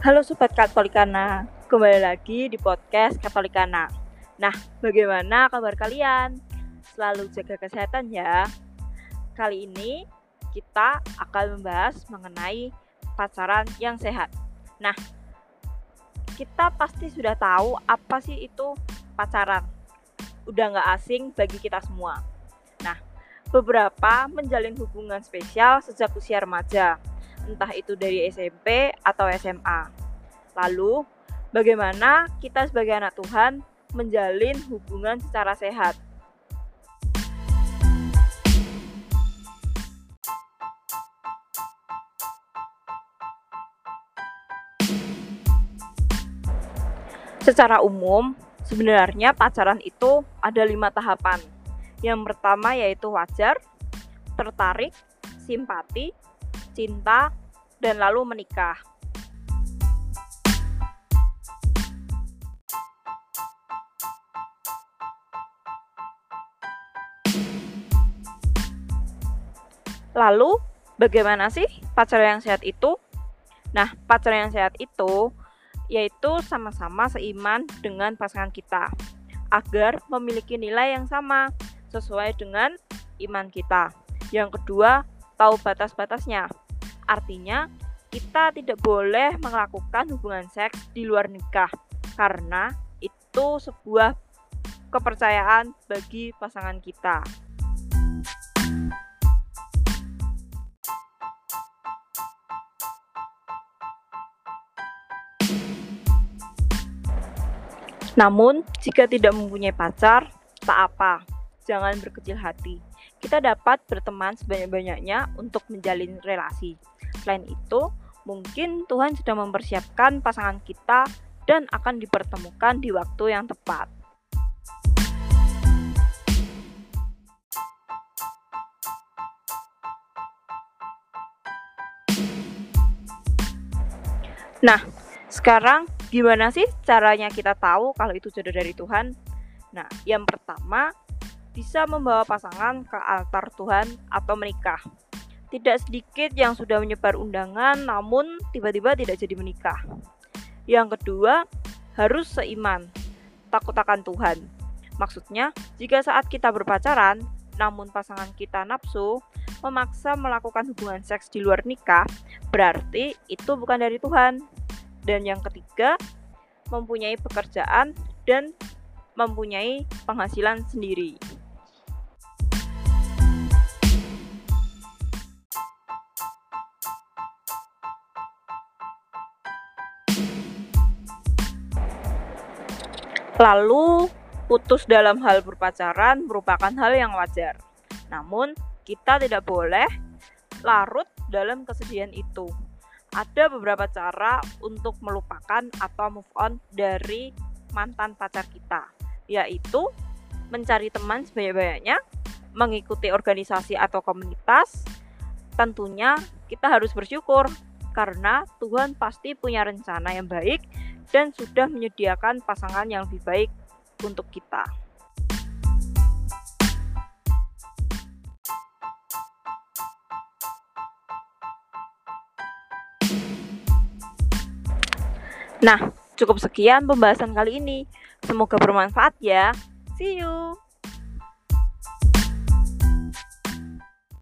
Halo Sobat Katolikana, kembali lagi di podcast Katolikana. Nah, bagaimana kabar kalian? Selalu jaga kesehatan ya. Kali ini kita akan membahas mengenai pacaran yang sehat. Nah, kita pasti sudah tahu apa sih itu pacaran. Udah nggak asing bagi kita semua. Nah, beberapa menjalin hubungan spesial sejak usia remaja entah itu dari SMP atau SMA. Lalu, bagaimana kita sebagai anak Tuhan menjalin hubungan secara sehat? Secara umum, sebenarnya pacaran itu ada lima tahapan. Yang pertama yaitu wajar, tertarik, simpati, cinta, dan lalu menikah. Lalu, bagaimana sih pacaran yang sehat itu? Nah, pacaran yang sehat itu yaitu sama-sama seiman dengan pasangan kita agar memiliki nilai yang sama sesuai dengan iman kita. Yang kedua, tahu batas-batasnya. Artinya, kita tidak boleh melakukan hubungan seks di luar nikah karena itu sebuah kepercayaan bagi pasangan kita. Namun, jika tidak mempunyai pacar, tak apa, jangan berkecil hati. Kita dapat berteman sebanyak-banyaknya untuk menjalin relasi. Selain itu, mungkin Tuhan sedang mempersiapkan pasangan kita dan akan dipertemukan di waktu yang tepat. Nah, sekarang gimana sih caranya kita tahu kalau itu jodoh dari Tuhan? Nah, yang pertama bisa membawa pasangan ke altar Tuhan atau menikah. Tidak sedikit yang sudah menyebar undangan namun tiba-tiba tidak jadi menikah. Yang kedua, harus seiman, takut akan Tuhan. Maksudnya, jika saat kita berpacaran, namun pasangan kita nafsu, memaksa melakukan hubungan seks di luar nikah, berarti itu bukan dari Tuhan. Dan yang ketiga, mempunyai pekerjaan dan mempunyai penghasilan sendiri. Lalu, putus dalam hal berpacaran merupakan hal yang wajar. Namun, kita tidak boleh larut dalam kesedihan itu. Ada beberapa cara untuk melupakan atau move on dari mantan pacar kita, yaitu mencari teman sebanyak-banyaknya, mengikuti organisasi atau komunitas. Tentunya kita harus bersyukur karena Tuhan pasti punya rencana yang baik dan sudah menyediakan pasangan yang lebih baik untuk kita. Nah, cukup sekian pembahasan kali ini. Semoga bermanfaat ya. See you.